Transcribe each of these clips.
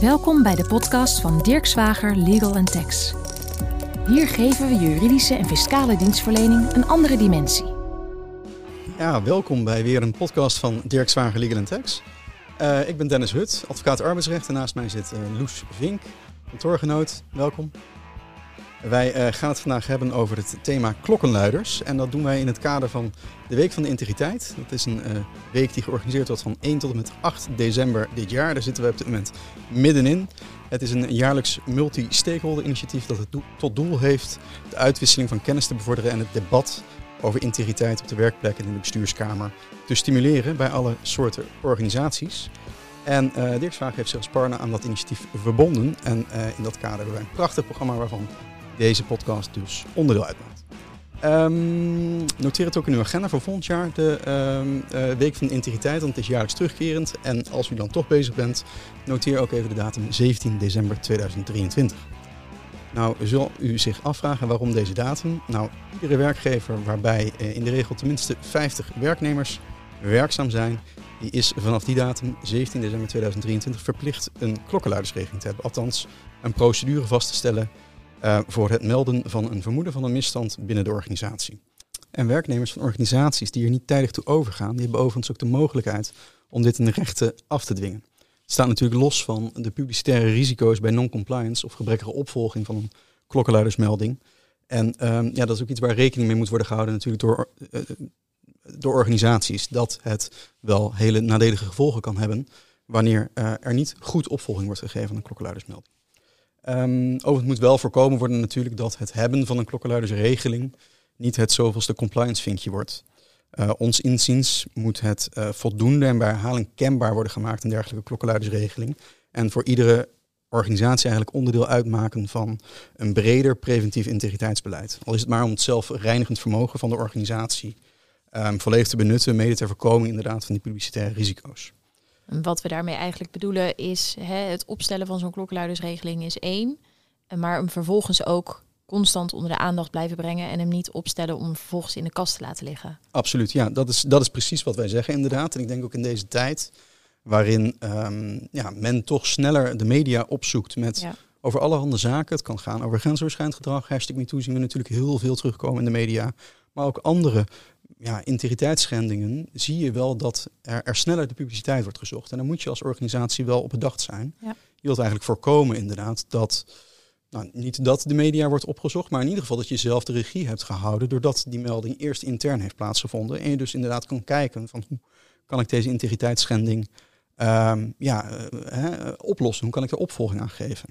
Welkom bij de podcast van Dirk Zwager Legal Tax. Hier geven we juridische en fiscale dienstverlening een andere dimensie. Ja, welkom bij weer een podcast van Dirk Zwager Legal Tax. Uh, ik ben Dennis Hut, advocaat arbeidsrecht en naast mij zit uh, Loes Vink, kantoorgenoot. Welkom. Wij uh, gaan het vandaag hebben over het thema klokkenluiders. En dat doen wij in het kader van de Week van de Integriteit. Dat is een uh, week die georganiseerd wordt van 1 tot en met 8 december dit jaar. Daar zitten we op dit moment middenin. Het is een jaarlijks multi-stakeholder initiatief dat het tot doel heeft de uitwisseling van kennis te bevorderen en het debat over integriteit op de werkplek en in de bestuurskamer te stimuleren bij alle soorten organisaties. En uh, Dirk Zwaag heeft zich als partner aan dat initiatief verbonden. En in dat kader hebben wij een prachtig programma waarvan deze podcast dus onderdeel uitmaakt. Um, noteer het ook in uw agenda voor volgend jaar, de um, uh, Week van de Integriteit, want het is jaarlijks terugkerend. En als u dan toch bezig bent, noteer ook even de datum 17 december 2023. Nou, zult u zich afvragen waarom deze datum? Nou, iedere werkgever waarbij uh, in de regel tenminste 50 werknemers werkzaam zijn, die is vanaf die datum, 17 december 2023, verplicht een klokkenluidersregeling te hebben. Althans, een procedure vast te stellen uh, voor het melden van een vermoeden van een misstand binnen de organisatie. En werknemers van organisaties die er niet tijdig toe overgaan, die hebben overigens ook de mogelijkheid om dit in de rechten af te dwingen. Het staat natuurlijk los van de publicitaire risico's bij non-compliance of gebrekkige opvolging van een klokkenluidersmelding. En um, ja, dat is ook iets waar rekening mee moet worden gehouden natuurlijk door, uh, door organisaties. Dat het wel hele nadelige gevolgen kan hebben wanneer uh, er niet goed opvolging wordt gegeven aan een klokkenluidersmelding. Um, overigens moet wel voorkomen worden natuurlijk dat het hebben van een klokkenluidersregeling niet het zoveelste compliance vinkje wordt. Uh, ons inziens moet het uh, voldoende en bij herhaling kenbaar worden gemaakt, een dergelijke klokkenluidersregeling. En voor iedere organisatie eigenlijk onderdeel uitmaken van een breder preventief integriteitsbeleid. Al is het maar om het zelfreinigend vermogen van de organisatie um, volledig te benutten, mede ter voorkoming inderdaad van die publicitaire risico's. Wat we daarmee eigenlijk bedoelen is hè, het opstellen van zo'n klokkenluidersregeling is één. Maar hem vervolgens ook constant onder de aandacht blijven brengen en hem niet opstellen om vervolgens in de kast te laten liggen. Absoluut, ja, dat is, dat is precies wat wij zeggen inderdaad. En ik denk ook in deze tijd waarin um, ja, men toch sneller de media opzoekt met ja. over allerhande zaken. Het kan gaan over grensoverschrijdend gedrag, hashtag MeToo zien we natuurlijk heel veel terugkomen in de media. Maar ook andere ja, integriteitsschendingen zie je wel dat er, er, sneller de publiciteit wordt gezocht. En dan moet je als organisatie wel op bedacht zijn. Ja. Je wilt eigenlijk voorkomen inderdaad dat, nou, niet dat de media wordt opgezocht, maar in ieder geval dat je zelf de regie hebt gehouden doordat die melding eerst intern heeft plaatsgevonden. En je dus inderdaad kan kijken van hoe kan ik deze integriteitsschending um, ja, uh, hè, oplossen, hoe kan ik er opvolging aan geven.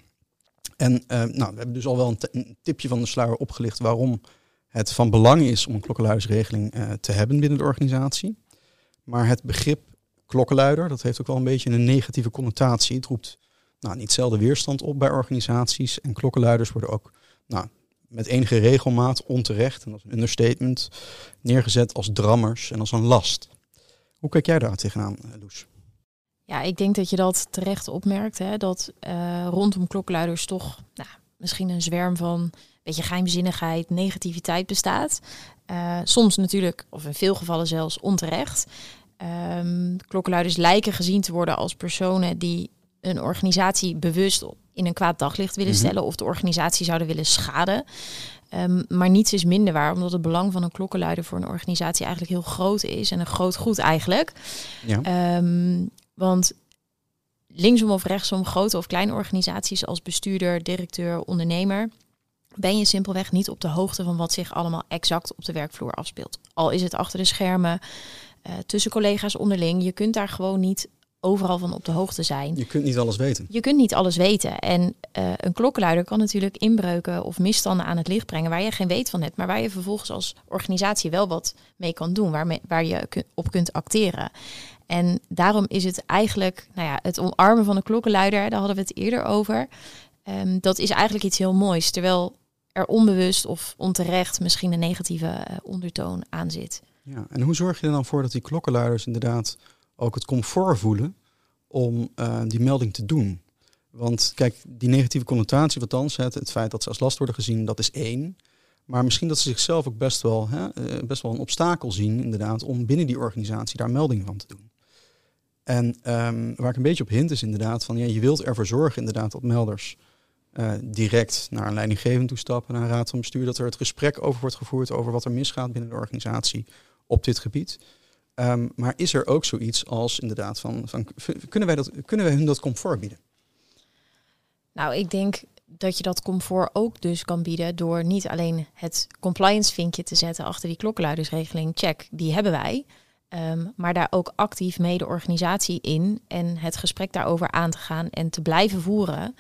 En uh, nou, we hebben dus al wel een, een tipje van de sluier opgelicht waarom het van belang is om een klokkenluidersregeling uh, te hebben binnen de organisatie. Maar het begrip klokkenluider, dat heeft ook wel een beetje een negatieve connotatie. Het roept nou, niet zelden weerstand op bij organisaties. En klokkenluiders worden ook nou, met enige regelmaat onterecht, en dat is een understatement, neergezet als drammers en als een last. Hoe kijk jij daar tegenaan, eh, Loes? Ja, ik denk dat je dat terecht opmerkt, hè, dat uh, rondom klokkenluiders toch nou, misschien een zwerm van beetje geheimzinnigheid, negativiteit bestaat. Uh, soms natuurlijk, of in veel gevallen zelfs onterecht. Um, klokkenluiders lijken gezien te worden als personen die een organisatie bewust in een kwaad daglicht willen mm -hmm. stellen of de organisatie zouden willen schaden. Um, maar niets is minder waar, omdat het belang van een klokkenluider voor een organisatie eigenlijk heel groot is en een groot goed eigenlijk. Ja. Um, want linksom of rechtsom, grote of kleine organisaties als bestuurder, directeur, ondernemer, ben je simpelweg niet op de hoogte van wat zich allemaal exact op de werkvloer afspeelt. Al is het achter de schermen, uh, tussen collega's onderling, je kunt daar gewoon niet overal van op de hoogte zijn. Je kunt niet alles weten. Je kunt niet alles weten. En uh, een klokkenluider kan natuurlijk inbreuken of misstanden aan het licht brengen waar je geen weet van hebt, maar waar je vervolgens als organisatie wel wat mee kan doen, waar, waar je op kunt acteren. En daarom is het eigenlijk, nou ja, het omarmen van een klokkenluider, daar hadden we het eerder over. Um, dat is eigenlijk iets heel moois. Terwijl er onbewust of onterecht misschien een negatieve uh, ondertoon aan zit. Ja, en hoe zorg je er dan voor dat die klokkenluiders inderdaad ook het comfort voelen om uh, die melding te doen? Want kijk, die negatieve connotatie wat dan zet, het feit dat ze als last worden gezien, dat is één. Maar misschien dat ze zichzelf ook best wel, hè, uh, best wel een obstakel zien, inderdaad, om binnen die organisatie daar melding van te doen. En ehm, waar ik een beetje op hint is inderdaad van ja, je wilt ervoor zorgen inderdaad dat melders uh, direct naar een leidinggevend toestappen, naar een raad van bestuur, dat er het gesprek over wordt gevoerd over wat er misgaat binnen de organisatie op dit gebied. Ehm, maar is er ook zoiets als inderdaad van, van kunnen, wij dat, kunnen wij hun dat comfort bieden? Nou, ik denk dat je dat comfort ook dus kan bieden door niet alleen het compliance vinkje te zetten achter die klokkenluidersregeling, check, die hebben wij. Ehm, maar daar ook actief mee de organisatie in en het gesprek daarover aan te gaan en te blijven voeren.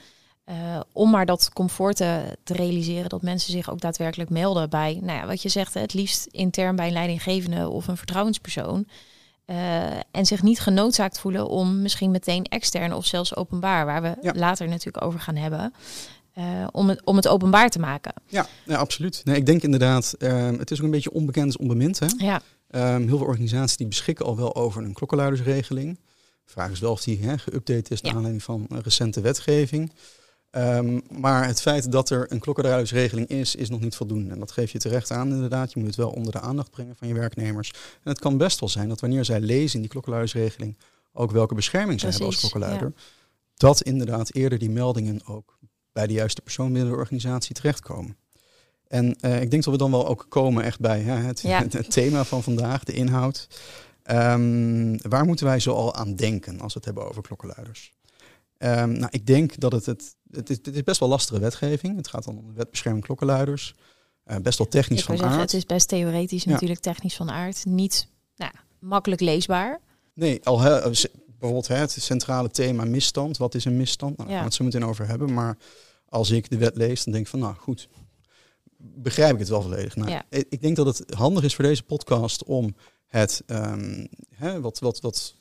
Uh, om maar dat comfort te, te, realiseren dat mensen zich ook daadwerkelijk melden bij, nou ja, wat je zegt, het liefst intern bij een leidinggevende of een vertrouwenspersoon. Uh, en zich niet genoodzaakt voelen om misschien meteen extern of zelfs openbaar, waar we later natuurlijk over gaan hebben, uh, om, het, om het openbaar te maken. Ja, ja absoluut. Nee, ik denk inderdaad, het is ook een beetje onbekend is onbemind. Hè? Ja. Um, heel veel organisaties die beschikken al wel over een klokkenluidersregeling. De vraag is wel of die geüpdate is naar aanleiding van recente wetgeving. Um, maar het feit dat er een klokkenluidersregeling is, is nog niet voldoende. En dat geef je terecht aan inderdaad. Je moet het wel onder de aandacht brengen van je werknemers. En het kan best wel zijn dat wanneer zij lezen in die klokkenluidersregeling ook welke bescherming ze hebben als klokkenluider, dat inderdaad eerder die meldingen ook bij de juiste persoon binnen de organisatie terechtkomen. En uh, ik denk dat we dan wel ook komen echt bij hè, het, het, thema van vandaag, de inhoud. Um, waar moeten wij zo al aan denken als we het hebben over klokkenluiders? Um, nou, ik denk dat het, het, het, is, het is best wel lastige wetgeving. Het gaat dan om de wet bescherming klokkenluiders. Uh, best wel technisch van zeggen, aard. Het is best theoretisch natuurlijk technisch van aard. Niet nou, makkelijk leesbaar. Nee, al he, bijvoorbeeld het centrale thema misstand. Wat is een misstand? Nou, daar gaan we het zo meteen over hebben. Maar als ik de wet lees, dan denk ik van nou goed, begrijp ik het wel volledig. Nou, ja. Ik denk dat het handig is voor deze podcast om het um, hè, wat, wat, wat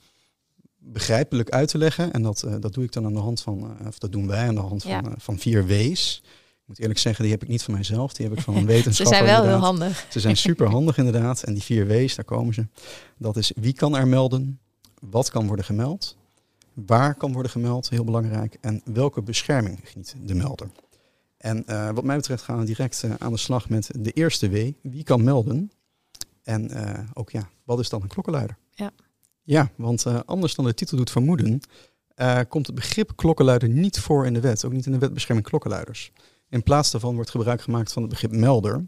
begrijpelijk uit te leggen. En dat, uh, dat doe ik dan aan de hand van, uh, of dat doen wij aan de hand van, uh, van vier W's. Ik moet eerlijk zeggen, die heb ik niet van mijzelf, die heb ik van een wetenschapper. ze zijn wel heel handig. Ze zijn super handig inderdaad. En die vier W's, daar komen ze. Dat is wie kan er melden, wat kan worden gemeld, waar kan worden gemeld, heel belangrijk, en welke bescherming geniet de melder. En uh, wat mij betreft gaan we direct uh, aan de slag met de eerste W. Wie kan melden? En uh, ook ja, wat is dan een klokkenluider? Ja, ja want anders dan de titel doet vermoeden, komt het begrip klokkenluider niet voor in de wet. Ook niet in de wet bescherming klokkenluiders. In plaats daarvan wordt gebruik gemaakt van het begrip melder.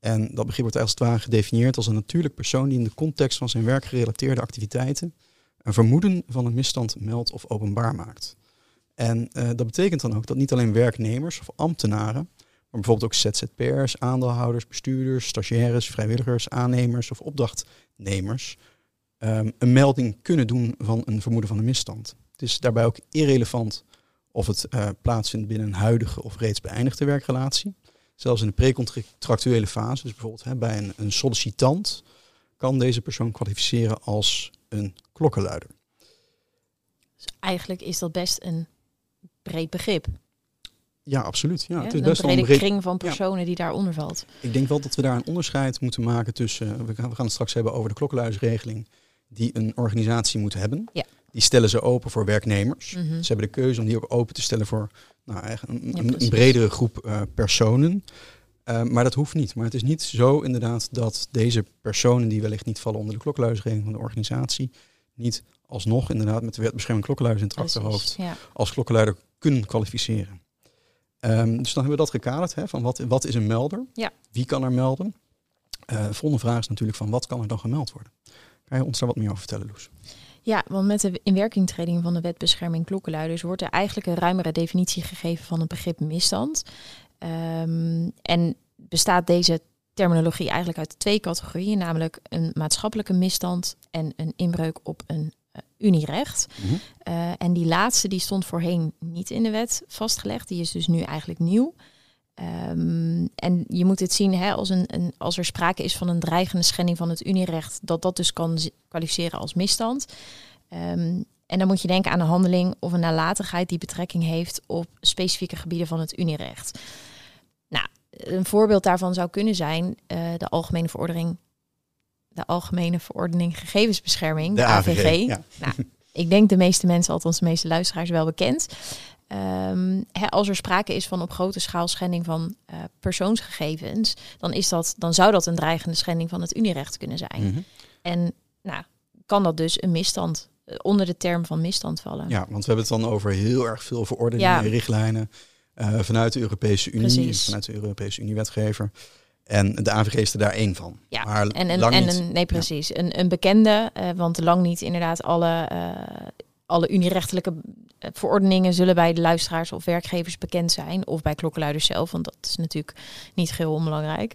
En dat begrip wordt als het ware gedefinieerd als een natuurlijk persoon die in de context van zijn werkgerelateerde activiteiten een vermoeden van een misstand meldt of openbaar maakt. En uh, dat betekent dan ook dat niet alleen werknemers of ambtenaren, maar bijvoorbeeld ook ZZP'ers, aandeelhouders, bestuurders, stagiaires, vrijwilligers, aannemers of opdrachtnemers um, een melding kunnen doen van een vermoeden van een misstand. Het is daarbij ook irrelevant of het uh, plaatsvindt binnen een huidige of reeds beëindigde werkrelatie. Zelfs in de precontractuele fase, dus bijvoorbeeld hè, bij een, een sollicitant, kan deze persoon kwalificeren als een klokkenluider. Dus eigenlijk is dat best een breed begrip. Ja, absoluut. Ja, het is best een brede breed... kring van personen die daaronder valt. Ik denk wel dat we daar een onderscheid moeten maken tussen. We gaan, we gaan het straks hebben over de klokkenluidersregeling die een organisatie moet hebben. Ja. Die stellen ze open voor werknemers. Mm -hmm. Ze hebben de keuze om die ook open te stellen voor nou, een, ja, een, bredere groep uh, personen. Uh, maar dat hoeft niet. Maar het is niet zo inderdaad dat deze personen die wellicht niet vallen onder de klokkenluidersregeling van de organisatie, niet alsnog inderdaad met de wet bescherming klokkenluiders in het achterhoofd ja. als klokkenluider kunnen kwalificeren. Um, dus dan hebben we dat gekaderd, hè, van wat, wat is een melder? Ja. Wie kan er melden? Uh, de volgende vraag is natuurlijk van wat kan er dan gemeld worden? Kan je ons daar wat meer over vertellen, Loes? Ja, want met de inwerkingtreding van de wet bescherming klokkenluiders wordt er eigenlijk een ruimere definitie gegeven van het begrip misstand. Um, en bestaat deze terminologie eigenlijk uit twee categorieën, namelijk een maatschappelijke misstand en een inbreuk op een uh, unierecht. Mm -hmm. uh, en die laatste die stond voorheen niet in de wet vastgelegd, die is dus nu eigenlijk nieuw. Um, en je moet het zien hè, als, een, een, als er sprake is van een dreigende schending van het unierecht, dat dat dus kan kwalificeren als misstand. Um, en dan moet je denken aan een handeling of een nalatigheid die betrekking heeft op specifieke gebieden van het unierecht. Nou, een voorbeeld daarvan zou kunnen zijn uh, de Algemene Verordening, de Algemene Verordening Gegevensbescherming, de, AVG. AVG ja. nou, ik denk de meeste mensen, althans de meeste luisteraars, wel bekend. Um, hè, als er sprake is van op grote schaal schending van uh, persoonsgegevens, dan, is dat, dan zou dat een dreigende schending van het unierecht kunnen zijn. Mm -hmm. En nou, kan dat dus een misstand onder de term van misstand vallen. Ja, want we hebben het dan over heel erg veel verordeningen en richtlijnen uh, vanuit de Europese Unie, vanuit de Europese Unie-wetgever. En de AVG is er daar één van. Ja, maar en, en, lang en niet. Een, nee, precies. Een, een bekende, uh, want lang niet inderdaad alle, alle unierechtelijke verordeningen zullen bij de luisteraars of werkgevers bekend zijn. Of bij klokkenluiders zelf, want dat is natuurlijk niet heel onbelangrijk.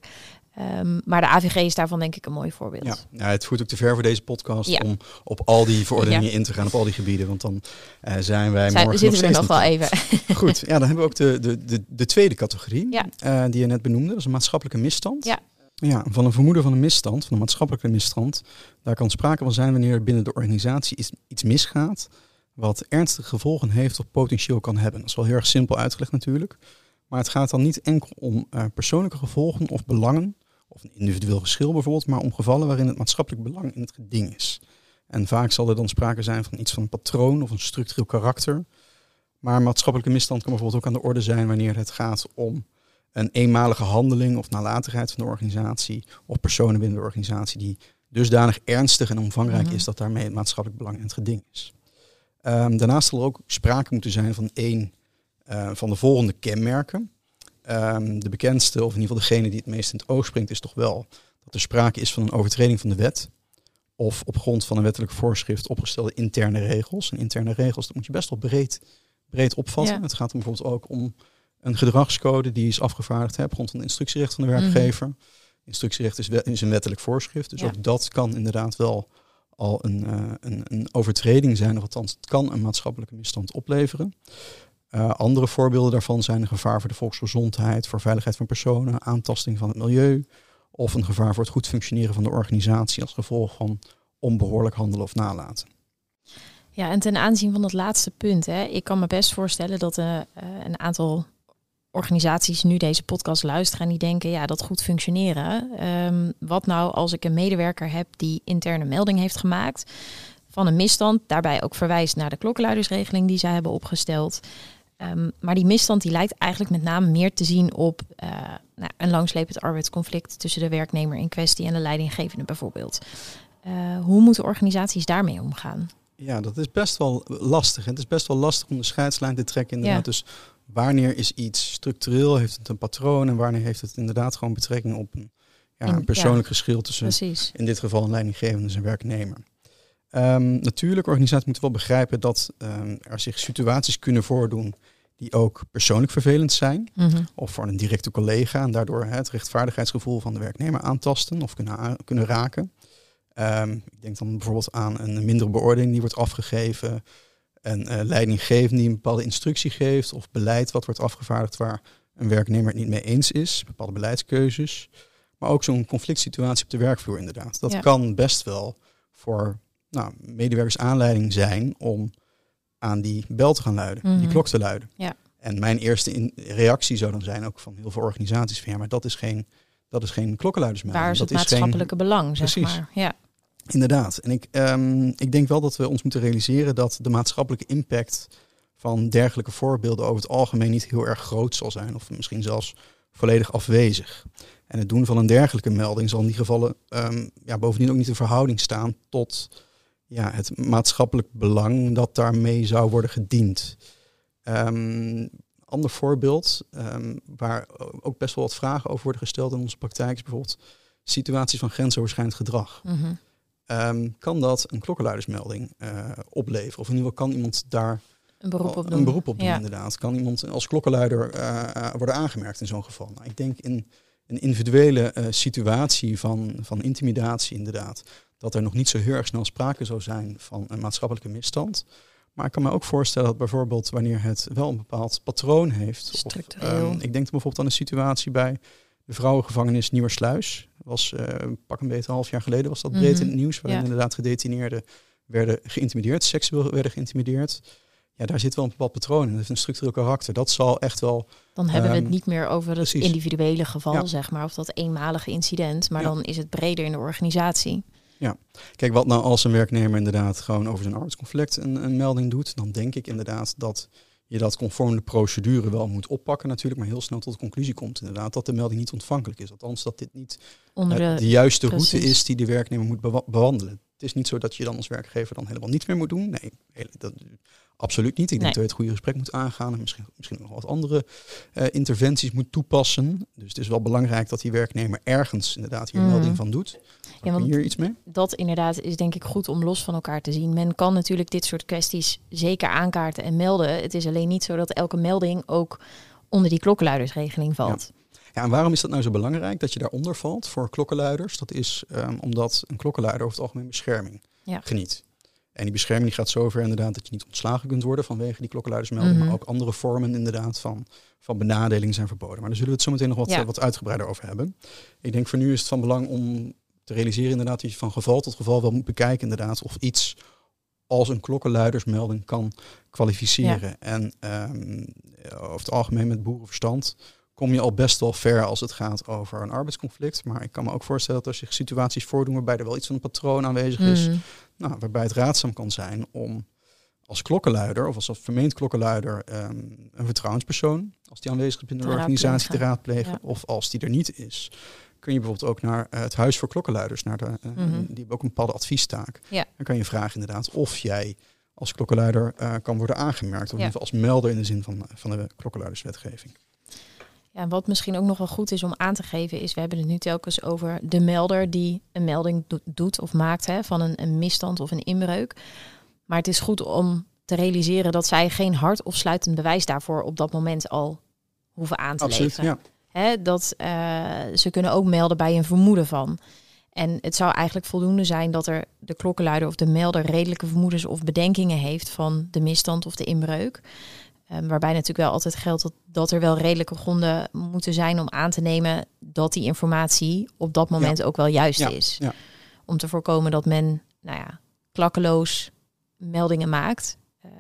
Um, maar de AVG is daarvan denk ik een mooi voorbeeld. Ja, ja het voert ook te ver voor deze podcast om op al die verordeningen in te gaan, op al die gebieden. Want dan uh, zijn wij zijn, morgen zitten nog we nog wel even. Goed, ja, dan hebben we ook de, de, de, de tweede categorie uh, die je net benoemde. Dat is een maatschappelijke misstand. Ja. Ja, van een vermoeden van een misstand, van een maatschappelijke misstand. Daar kan sprake van zijn wanneer binnen de organisatie iets misgaat wat ernstige gevolgen heeft of potentieel kan hebben. Dat is wel heel erg simpel uitgelegd natuurlijk. Maar het gaat dan niet enkel om uh, persoonlijke gevolgen of belangen, of een individueel geschil bijvoorbeeld, maar om gevallen waarin het maatschappelijk belang in het geding is. En vaak zal er dan sprake zijn van iets van een patroon of een structureel karakter. Maar maatschappelijke misstand kan bijvoorbeeld ook aan de orde zijn wanneer het gaat om een eenmalige handeling of nalatigheid van de organisatie of personen binnen de organisatie die dusdanig ernstig en omvangrijk mhm. is dat daarmee het maatschappelijk belang in het geding is. Um, daarnaast zal er ook sprake moeten zijn van één uh, van de volgende kenmerken. Um, de bekendste, of in ieder geval degene die het meest in het oog springt, is toch wel dat er sprake is van een overtreding van de wet. Of op grond van een wettelijk voorschrift opgestelde interne regels. En interne regels, dat moet je best wel breed, breed opvatten. Het gaat bijvoorbeeld ook om een gedragscode die is afgevaardigd hè, op grond van instructierecht van de mhm. werkgever. Instructierecht is, is, een wettelijk voorschrift, dus ook dat kan inderdaad wel al een, uh, een, een, overtreding zijn, of althans het kan een maatschappelijke misstand opleveren. Uh, andere voorbeelden daarvan zijn een gevaar voor de volksgezondheid, voor veiligheid van personen, aantasting van het milieu of een gevaar voor het goed functioneren van de organisatie als gevolg van onbehoorlijk handelen of nalaten. Ja, en ten aanzien van dat laatste punt, hè, ik kan me best voorstellen dat uh, een aantal organisaties nu deze podcast luisteren en die denken, ja, dat goed functioneren. Um, wat nou als ik een medewerker heb die interne melding heeft gemaakt van een misstand, daarbij ook verwijst naar de klokkenluidersregeling die zij hebben opgesteld. Um, maar die misstand die lijkt eigenlijk met name meer te zien op uh, nou, een langslepend arbeidsconflict tussen de werknemer in kwestie en de leidinggevende bijvoorbeeld. Uh, hoe moeten organisaties daarmee omgaan? Ja, dat is best wel lastig. Het is best wel lastig om de scheidslijn te trekken. Inderdaad. Ja. Dus wanneer is iets structureel, heeft het een patroon en wanneer heeft het inderdaad gewoon betrekking op een, ja, een persoonlijk geschil tussen Precies. in dit geval een leidinggevende en zijn werknemer. Um, natuurlijk, organisaties moeten wel begrijpen dat um, er zich situaties kunnen voordoen die ook persoonlijk vervelend zijn. Mm -hmm. Of voor een directe collega en daardoor het rechtvaardigheidsgevoel van de werknemer aantasten of kunnen, kunnen raken. Um, ik denk dan bijvoorbeeld aan een mindere beoordeling die wordt afgegeven een uh, leidinggevende die een bepaalde instructie geeft of beleid wat wordt afgevaardigd waar een werknemer het niet mee eens is, bepaalde beleidskeuzes. Maar ook zo'n conflict situatie op de werkvloer inderdaad. Dat kan best wel voor nou, medewerkers aanleiding zijn om aan die bel te gaan luiden, die mhm. klok te luiden. Ja. En mijn eerste reactie zou dan zijn ook van heel veel organisaties van ja, maar dat is geen, dat is geen. Waar is het dat maatschappelijke belang, zeg precies. maar. Ja. Inderdaad. En ik, um, ik denk wel dat we ons moeten realiseren dat de maatschappelijke impact van dergelijke voorbeelden over het algemeen niet heel erg groot zal zijn, of misschien zelfs volledig afwezig. En het doen van een dergelijke melding zal in die gevallen um, ja, bovendien ook niet in verhouding staan tot ja, het maatschappelijk belang dat daarmee zou worden gediend. Um, ander voorbeeld, waar ook best wel wat vragen over worden gesteld in onze praktijk, is bijvoorbeeld situaties van grensoverschrijdend gedrag. Mm um, kan dat een klokkenluidersmelding uh, opleveren? Of in ieder geval kan iemand daar een beroep op doen? Een beroep op doen, inderdaad. Kan iemand als klokkenluider uh, worden aangemerkt in zo'n geval? Nou, ik denk in een individuele uh, situatie van, van intimidatie, inderdaad, dat er nog niet zo heel erg snel sprake zou zijn van een maatschappelijke misstand. Maar ik kan me ook voorstellen dat bijvoorbeeld wanneer het wel een bepaald patroon heeft. Of, um, ik denk bijvoorbeeld aan een situatie bij de vrouwengevangenis Nieuwersluis. Was uh, pak een beetje een half jaar geleden was dat breed mhm. in het nieuws. Waarin inderdaad gedetineerden werden geïntimideerd, seksueel werden geïntimideerd. Ja, daar zit wel een bepaald patroon in. Dat heeft een structureel karakter. Dat zal echt wel. Dan hebben we het ehm, niet meer over het individuele geval, zeg maar, of dat eenmalige incident. Maar dan is het breder in de organisatie. Ja, kijk, wat nou als een werknemer inderdaad gewoon over zijn arbeidsconflict een, een melding doet, dan denk ik inderdaad dat je dat conform de procedure wel moet oppakken natuurlijk, maar heel snel tot de conclusie komt inderdaad dat de melding niet ontvankelijk is. Althans dat dit niet de, de juiste route is die de werknemer moet bewandelen. Het is niet zo dat je dan als werkgever dan helemaal niets meer moet doen. Nee, dat, absoluut niet. Ik denk dat je het goede gesprek moet aangaan en misschien, misschien nog wat andere uh, interventies moet toepassen. Dus het is wel belangrijk dat die werknemer ergens inderdaad hier een melding van doet. Ja, want hier iets mee? Dat inderdaad is denk ik goed om los van elkaar te zien. Men kan natuurlijk dit soort kwesties zeker aankaarten en melden. Het is alleen niet zo dat elke melding ook onder die klokkenluidersregeling valt. Ja, en waarom is dat nou zo belangrijk dat je daaronder valt voor klokkenluiders? Dat is um, omdat een klokkenluider over het algemeen bescherming ja. geniet. En die bescherming die gaat zover inderdaad dat je niet ontslagen kunt worden vanwege die klokkenluidersmelding. Mm Maar ook andere vormen inderdaad van, van benadeling zijn verboden. Maar daar zullen we het zo meteen nog wat, wat uitgebreider over hebben. Ik denk voor nu is het van belang om te realiseren inderdaad dat je van geval tot geval wel moet bekijken inderdaad of iets als een klokkenluidersmelding kan kwalificeren. En um, over het algemeen met boerenverstand kom je al best wel ver als het gaat over een arbeidsconflict. Maar ik kan me ook voorstellen dat er zich situaties voordoen waarbij er wel iets van een patroon aanwezig is. Mm. Nou, waarbij het raadzaam kan zijn om als klokkenluider of als vermeend klokkenluider ehm, een vertrouwenspersoon, als die aanwezig is binnen de organisatie, te raadplegen. Of als die er niet is, kun je bijvoorbeeld ook naar het Huis voor Klokkenluiders, naar de, uh, mm die hebben ook een bepaalde adviestaak. Ja. Dan kan je vragen inderdaad of jij als klokkenluider uh, kan worden aangemerkt. Of geval als melder in de zin van, van de klokkenluiderswetgeving. Ja, wat misschien ook nog wel goed is om aan te geven, is we hebben het nu telkens over de melder die een melding doet of maakt hè, van een, een misstand of een inbreuk. Maar het is goed om te realiseren dat zij geen hard of sluitend bewijs daarvoor op dat moment al hoeven aan te Absoluut, leveren. Ja. Hè, dat uh, ze kunnen ook melden bij een vermoeden van. En het zou eigenlijk voldoende zijn dat er de klokkenluider of de melder redelijke vermoedens of bedenkingen heeft van de misstand of de inbreuk. Um, waarbij natuurlijk wel altijd geldt dat, dat er wel redelijke gronden moeten zijn om aan te nemen dat die informatie op dat moment ook wel juist is. Ja. Om te voorkomen dat men, nou ja, klakkeloos meldingen maakt. Uh,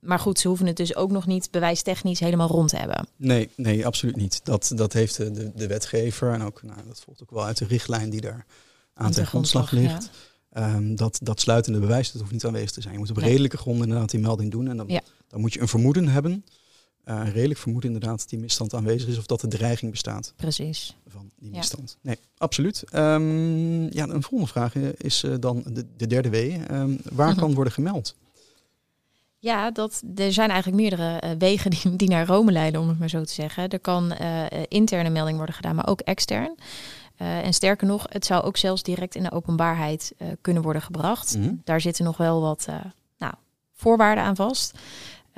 maar goed, ze hoeven het dus ook nog niet bewijstechnisch helemaal rond te hebben. Nee, nee, absoluut niet. Dat, dat heeft de, de wetgever en ook, nou, dat volgt ook wel uit de richtlijn die daar aan ten grondslag ligt. Um, dat, dat sluitende bewijs, dat hoeft niet aanwezig te zijn. Je moet op redelijke gronden inderdaad die melding doen. En dan, dan moet je een vermoeden hebben. Uh, een redelijk vermoeden inderdaad dat die misstand aanwezig is of dat de dreiging bestaat. Precies. Van die misstand. Nee, absoluut. Um, ja, een volgende vraag is uh, dan de, de, derde W. Um, waar mhm. kan worden gemeld? Ja, dat, er zijn eigenlijk meerdere uh, wegen die, die naar Rome leiden, om het maar zo te zeggen. Er kan interne melding worden gedaan, maar ook extern. Uh, en sterker nog, het zou ook zelfs direct in de openbaarheid uh, kunnen worden gebracht. Mm Daar zitten nog wel wat uh, nou, voorwaarden aan vast.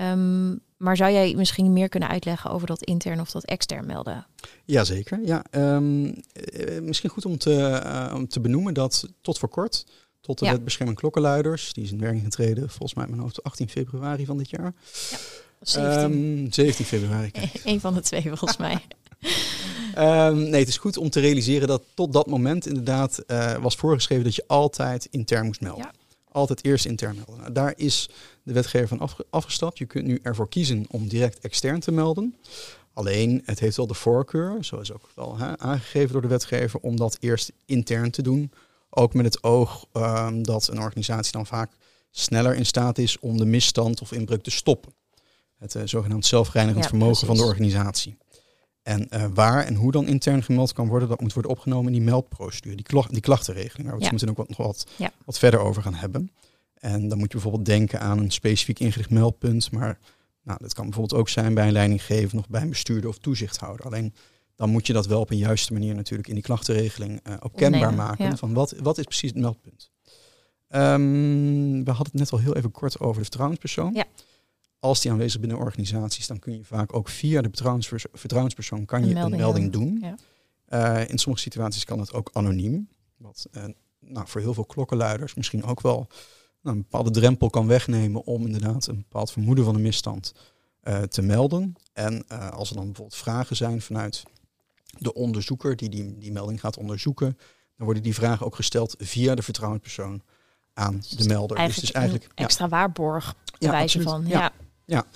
Um, maar zou jij misschien meer kunnen uitleggen over dat intern of dat extern melden? Jazeker. Ja, um, misschien goed om te, om te benoemen dat tot voor kort, tot de ja. wet bescherming klokkenluiders, die is in werking getreden volgens mij mijn hoofd 18 februari van dit jaar. Ja, 17. Um, 17 februari. Eén van de twee volgens mij. Um, nee, het is goed om te realiseren dat tot dat moment inderdaad uh, was voorgeschreven dat je altijd intern moest melden. Altijd eerst intern melden. Nou, daar is de wetgever van afgestapt. Je kunt nu ervoor kiezen om direct extern te melden. Alleen, het heeft wel de voorkeur, zoals ook wel hè, aangegeven door de wetgever, om dat eerst intern te doen. Ook met het oog um, dat een organisatie dan vaak sneller in staat is om de misstand of inbreuk te stoppen. Het uh, zogenaamd zelfreinigend vermogen van de organisatie. En uh, waar en hoe dan intern gemeld kan worden, dat moet worden opgenomen in die meldprocedure, die, klacht, die klachtenregeling, waar we het ook nog wat, wat verder over gaan hebben. En dan moet je bijvoorbeeld denken aan een specifiek ingericht meldpunt, maar nou, dat kan bijvoorbeeld ook zijn bij een leidinggever of bij een bestuurder of toezichthouder. Alleen dan moet je dat wel op een juiste manier natuurlijk in die klachtenregeling uh, ook kenbaar maken. Van wat, wat is precies het meldpunt? Um, we hadden het net al heel even kort over de vertrouwenspersoon. Ja als die aanwezig binnen organisaties, dan kun je vaak ook via de vertrouwenspersoon kan je een melding, een melding doen. Ja. Uh, in sommige situaties kan het ook anoniem. Wat uh, nou, voor heel veel klokkenluiders misschien ook wel een bepaalde drempel kan wegnemen om inderdaad een bepaald vermoeden van een misstand uh, te melden. En als er dan bijvoorbeeld vragen zijn vanuit de onderzoeker die, die die melding gaat onderzoeken, dan worden die vragen ook gesteld via de vertrouwenspersoon aan dus de melder. dus het is eigenlijk extra waarborg ja, wijze van. ja. Ja,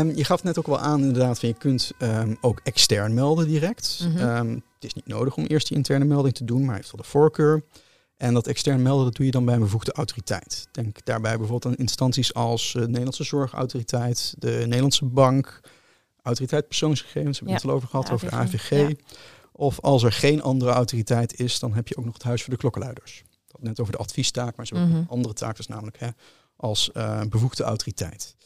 um, je gaf net ook wel aan inderdaad, van je kunt um, ook extern melden direct. Mm -hmm. um, het is niet nodig om eerst die interne melding te doen, maar heeft wel de voorkeur. En dat extern melden, dat doe je dan bij een bevoegde autoriteit. Denk daarbij bijvoorbeeld aan instanties als de Nederlandse Zorgautoriteit, de Nederlandse Bank, Autoriteit Persoonsgegevens, hebben we het al over gehad, de over de AVG. Ja. Of als er geen andere autoriteit is, dan heb je ook nog het Huis voor de Klokkenluiders. hadden net over de adviestaak, maar ze hebben ook Mhm. een andere taak, dus namelijk hè, als eh, bevoegde autoriteit.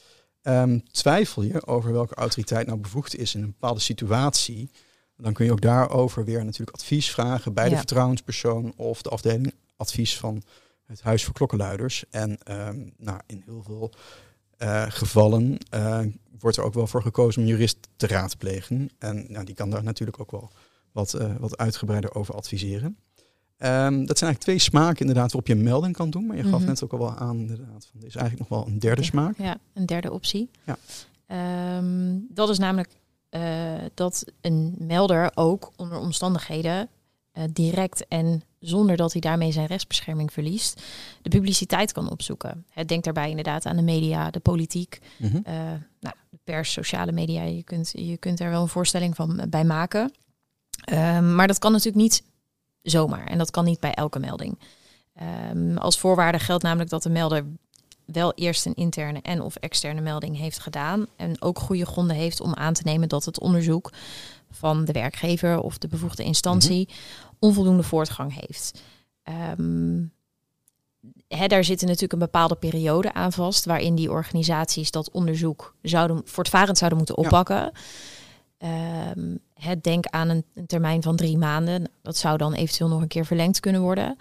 Ehm, twijfel je over welke autoriteit nou bevoegd is in een bepaalde situatie, dan kun je ook daarover weer natuurlijk advies vragen bij de vertrouwenspersoon of de afdeling advies van het Huis voor Klokkenluiders. En ehm, nou, in heel veel eh, gevallen eh, wordt er ook wel voor gekozen om jurist te raadplegen. En nou, die kan daar natuurlijk ook wel wat, eh, wat uitgebreider over adviseren. Ehm, dat zijn eigenlijk twee smaken inderdaad waarop je een melding kan doen. Maar je gaf Mhm. net ook al wel aan inderdaad. Van, er is eigenlijk nog wel een derde smaak. Ja, een derde optie. Ja. Ehm, dat is namelijk dat een melder ook onder omstandigheden eh, direct en zonder dat hij daarmee zijn rechtsbescherming verliest, de publiciteit kan opzoeken. Het denkt daarbij inderdaad aan de media, de politiek, Mhm. eh, nou, de pers, sociale media. Je kunt, je kunt er wel een voorstelling van eh, bij maken. Ehm, maar dat kan natuurlijk niet zomaar en dat kan niet bij elke melding. Ehm, als voorwaarde geldt namelijk dat de melder wel eerst een interne en of externe melding heeft gedaan en ook goede gronden heeft om aan te nemen dat het onderzoek van de werkgever of de bevoegde instantie onvoldoende voortgang heeft. Hè, daar zit natuurlijk een bepaalde periode aan vast waarin die organisaties dat onderzoek zouden voortvarend zouden moeten Ja. oppakken. Ehm, het denk aan een, een termijn van drie maanden. Nou, Dat zou dan eventueel nog een keer verlengd kunnen worden.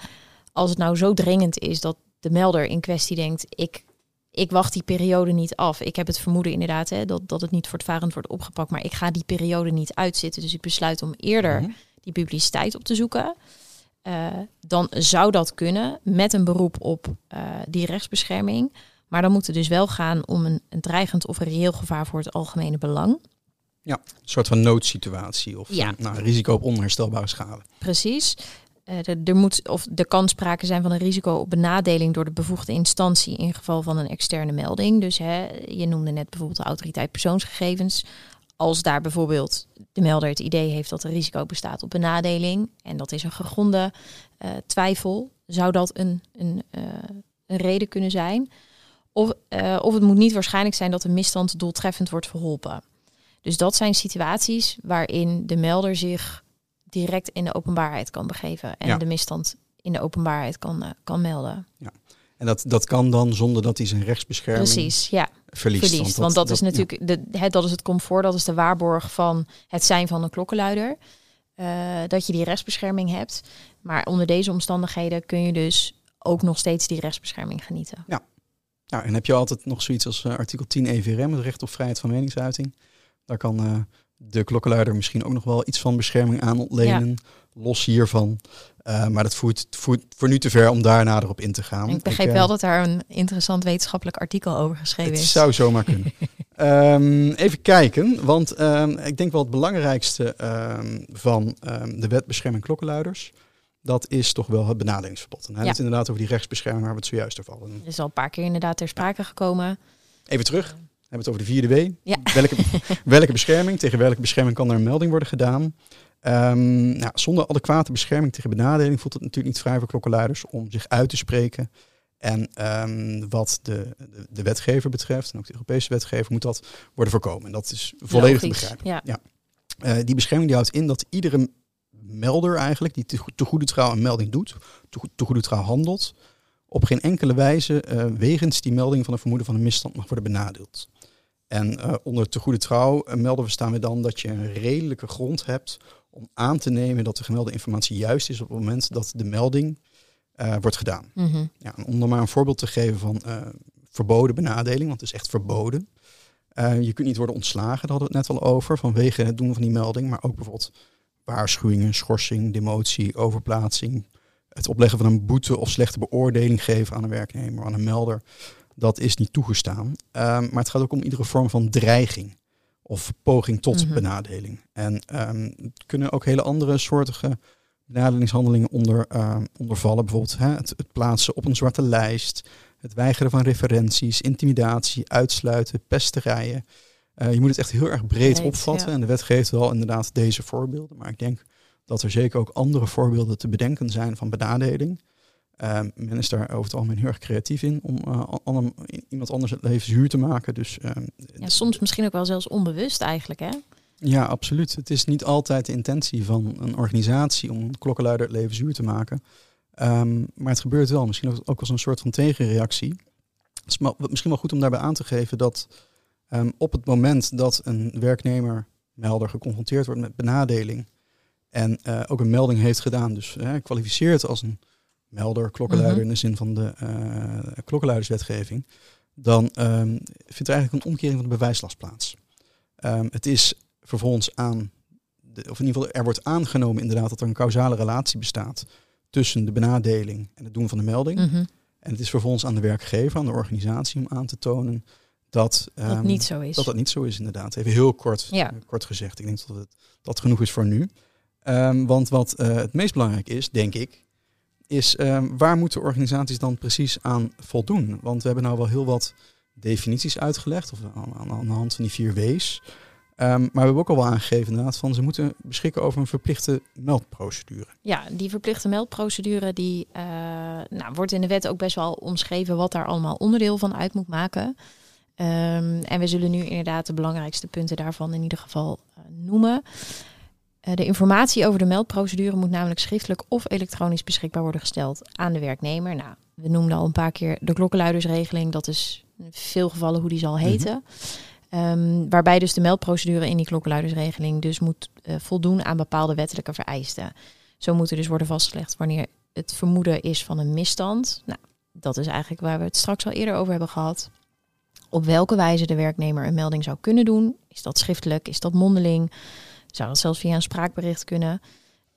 Als het nou zo dringend is dat de melder in kwestie denkt, ik, ik wacht die periode niet af. Ik heb het vermoeden inderdaad hè, dat, dat het niet voortvarend wordt opgepakt, maar ik ga die periode niet uitzitten. Dus ik besluit om eerder Mhm. die publiciteit op te zoeken. Eh, dan zou dat kunnen met een beroep op eh, die rechtsbescherming. Maar dan moet het dus wel gaan om een, een dreigend of een reëel gevaar voor het algemene belang. Een soort van noodsituatie of Ja. nou, risico op onherstelbare schade. Precies. Eh, er, moet of er kan sprake zijn van een risico op benadeling door de bevoegde instantie in geval van een externe melding. Dus hè, je noemde net bijvoorbeeld de autoriteit persoonsgegevens. Als daar bijvoorbeeld de melder het idee heeft dat er risico bestaat op benadeling en dat is een gegronde eh, twijfel, zou dat een, een, eh, een reden kunnen zijn. Of, of het moet niet waarschijnlijk zijn dat de misstand doeltreffend wordt verholpen. Dus dat zijn situaties waarin de melder zich direct in de openbaarheid kan begeven en Ja. de misstand in de openbaarheid kan, eh, kan melden. En dat, dat kan dan zonder dat hij zijn rechtsbescherming Precies, ja, verliest. verliest. Want dat, is natuurlijk de, het, dat is het comfort, dat is de waarborg van het zijn van een klokkenluider. Eh, dat je die rechtsbescherming hebt. Maar onder deze omstandigheden kun je dus ook nog steeds die rechtsbescherming genieten. Ja, Nou, en heb je altijd nog zoiets als eh, artikel 10 EVRM, het recht op vrijheid van meningsuiting. Daar kan de klokkenluider misschien ook nog wel iets van bescherming aan ontlenen, los hiervan. Eh, maar dat voert, voert voor nu te ver om daar nader op in te gaan. Ik begreep eh, wel dat daar een interessant wetenschappelijk artikel over geschreven Het is. zou zomaar kunnen. Ehm, even kijken, want ehm, ik denk wel het belangrijkste ehm, van de wet bescherming klokkenluiders, dat is toch wel het benadelingsverbod. En hij Ja. heeft inderdaad over die rechtsbescherming waar we het zojuist over hadden. Er is al een paar keer inderdaad ter sprake gekomen. Even terug, we hebben het over de vierde W. Ja. Welke, welke bescherming, tegen welke bescherming kan er een melding worden gedaan? Ehm, nou, zonder adequate bescherming tegen benadeling voelt het natuurlijk niet vrij voor klokkenluiders om zich uit te spreken. En ehm, wat de, de, de wetgever betreft, en ook de Europese wetgever, moet dat worden voorkomen. En dat is volledig te begrijpen. Ja. Eh, die bescherming die houdt in dat iedere melder eigenlijk, die te, te goede trouw een melding doet, te, te goede trouw handelt, op geen enkele wijze eh, wegens die melding van een vermoeden van een misstand mag worden benadeeld. En eh, onder te goede trouw eh, melden we staan we dan dat je een redelijke grond hebt om aan te nemen dat de gemelde informatie juist is op het moment dat de melding eh, wordt gedaan. Mhm. Ja, en om er maar een voorbeeld te geven van verboden benadeling, want het is echt verboden. Je kunt niet worden ontslagen, daar hadden we het net al over, vanwege het doen van die melding. Maar ook bijvoorbeeld waarschuwingen, schorsing, demotie, overplaatsing. Het opleggen van een boete of slechte beoordeling geven aan een werknemer, aan een melder. Dat is niet toegestaan. Ehm, maar het gaat ook om iedere vorm van dreiging of poging tot Mhm. benadeling. En ehm, het kunnen ook hele andere soortige benadelingshandelingen onder, ehm, ondervallen. Bijvoorbeeld hè, het, het plaatsen op een zwarte lijst, het weigeren van referenties, intimidatie, uitsluiten, pesterijen. Eh, je moet het echt heel erg breed, Breed, opvatten. ja. En de wet geeft wel inderdaad deze voorbeelden. Maar ik denk dat er zeker ook andere voorbeelden te bedenken zijn van benadeling. Ehm, men is daar over het algemeen heel erg creatief in om eh, an- an- iemand anders het leven zuur te maken. Dus ehm, Ja, soms misschien ook wel zelfs onbewust eigenlijk, hè? ja, absoluut. Het is niet altijd de intentie van een organisatie om een klokkenluider het leven zuur te maken. Ehm, maar het gebeurt wel, misschien ook als een soort van tegenreactie. Het is misschien wel goed om daarbij aan te geven dat op het moment dat een werknemer, melder, geconfronteerd wordt met benadeling en uh, ook een melding heeft gedaan, dus uh, kwalificeert als een melder, klokkenluider mhm. in de zin van de uh, klokkenluiderswetgeving, dan um, vindt er eigenlijk een omkering van de bewijslast plaats. het is vervolgens aan, de, of in ieder geval er wordt aangenomen inderdaad dat er een causale relatie bestaat tussen de benadeling en het doen van de melding. Mhm. En het is vervolgens aan de werkgever, aan de organisatie om aan te tonen dat dat ehm, niet zo is. Dat dat niet zo is, inderdaad. Even heel kort, ja. kort gezegd. Ik denk dat het dat genoeg is voor nu. Um, want wat uh, het meest belangrijk is, denk ik, is um, waar moeten organisaties dan precies aan voldoen? Want we hebben nou wel heel wat definities uitgelegd, of aan, aan de hand van die vier W's. Ehm, maar we hebben ook al wel aangegeven inderdaad van ze moeten beschikken over een verplichte meldprocedure. Ja, die verplichte meldprocedure die uh, nou, wordt in de wet ook best wel omschreven wat daar allemaal onderdeel van uit moet maken. Um, en we zullen nu inderdaad de belangrijkste punten daarvan in ieder geval uh, noemen. Uh, de informatie over de meldprocedure moet namelijk schriftelijk of elektronisch beschikbaar worden gesteld aan de werknemer. Nou, we noemden al een paar keer de klokkenluidersregeling. Dat is in veel gevallen hoe die zal heten. Mm Um, waarbij dus de meldprocedure in die klokkenluidersregeling dus moet uh, voldoen aan bepaalde wettelijke vereisten. Zo moet er dus worden vastgelegd wanneer het vermoeden is van een misstand. Nou, dat is eigenlijk waar we het straks al eerder over hebben gehad. Op welke wijze de werknemer een melding zou kunnen doen. Is dat schriftelijk? Is dat mondeling? Zou dat zelfs via een spraakbericht kunnen?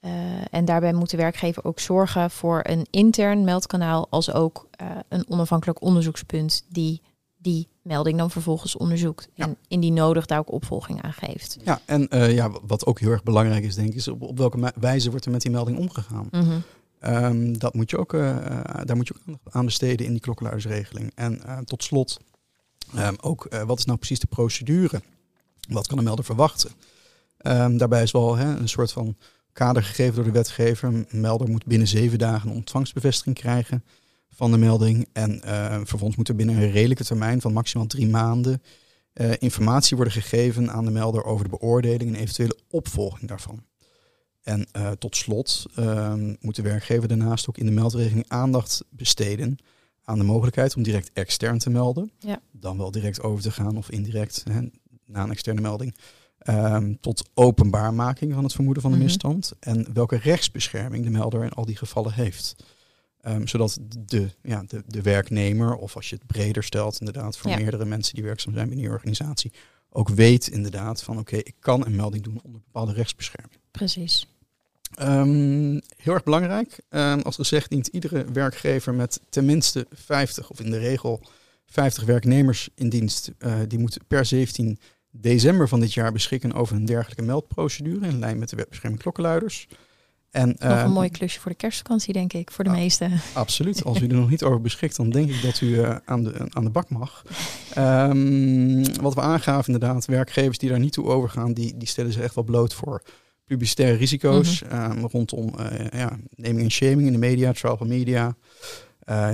Uh, en daarbij moet de werkgever ook zorgen voor een intern meldkanaal, als ook uh, een onafhankelijk onderzoekspunt die die melding dan vervolgens onderzoekt. En indien nodig daar ook opvolging aan geeft. Ja, en uh, ja, wat ook heel erg belangrijk is, denk ik, is op, op welke wijze wordt er met die melding omgegaan. Mm um, dat moet je ook, daar moet je ook aan besteden in die klokkenluidersregeling. En tot slot, um, ook wat is nou precies de procedure? Wat kan een melder verwachten? Um, daarbij is wel hè, een soort van kader gegeven door de wetgever. Een melder moet binnen zeven dagen een ontvangstbevestiging krijgen van de melding. En uh, vervolgens moet er binnen een redelijke termijn van maximaal drie maanden uh, informatie worden gegeven aan de melder over de beoordeling en eventuele opvolging daarvan. En uh, tot slot ehm, moet de werkgever daarnaast ook in de meldregeling aandacht besteden aan de mogelijkheid om direct extern te melden. Ja. Dan wel direct over te gaan of indirect hè, na een externe melding. Um, tot openbaarmaking van het vermoeden van de mhm. misstand. En welke rechtsbescherming de melder in al die gevallen heeft. Um, zodat de, ja, de, de werknemer, of als je het breder stelt, inderdaad, voor meerdere mensen die werkzaam zijn binnen je organisatie, ook weet inderdaad van oké, ik kan een melding doen onder bepaalde rechtsbescherming. Precies. Um, heel erg belangrijk. Als gezegd dient iedere werkgever met tenminste 50 of in de regel 50 werknemers in dienst. Uh, die moet per 17 december van dit jaar beschikken over een dergelijke meldprocedure in lijn met de wetbescherming klokkenluiders. En, nog een ehm, mooi klusje voor de kerstvakantie, denk ik, voor de meesten. Absoluut. Als u er nog niet over beschikt, dan denk ik dat u uh, aan, de, aan de bak mag. Um, wat we aangaven, inderdaad, werkgevers die daar niet toe overgaan, die, die stellen zich echt wel bloot voor publicitaire risico's mm -hmm. um, rondom uh, ja, naming en shaming in de media, trial media, uh,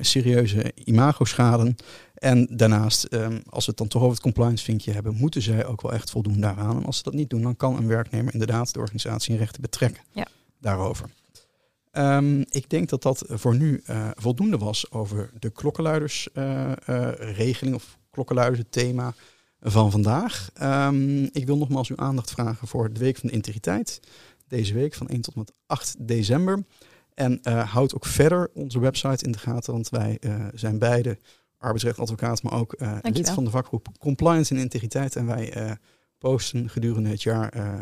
serieuze imagoschade. En daarnaast, um, als we het dan toch over het compliance vinkje hebben, moeten zij ook wel echt voldoen daaraan. En als ze dat niet doen, dan kan een werknemer inderdaad de organisatie in rechten betrekken ja. daarover. Um, ik denk dat dat voor nu uh, voldoende was over de klokkenluidersregeling uh, uh, of klokkenluiders, het thema van vandaag. Um, ik wil nogmaals uw aandacht vragen voor de Week van de Integriteit. Deze week van 1 tot en met 8 december. En houd ook verder onze website in de gaten, want wij zijn beide arbeidsrechtadvocaat, maar ook uh, lid van de vakgroep Compliance en Integriteit. En wij uh, posten gedurende het jaar uh,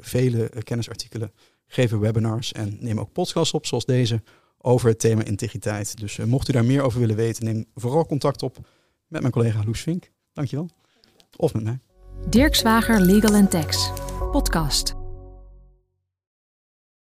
vele kennisartikelen, geven webinars en nemen ook podcasts op, zoals deze, over het thema integriteit. Dus mocht u daar meer over willen weten, neem vooral contact op met mijn collega Loes Vink. Dankjewel. Of met mij. Dirk Zwager Legal Tax, podcast.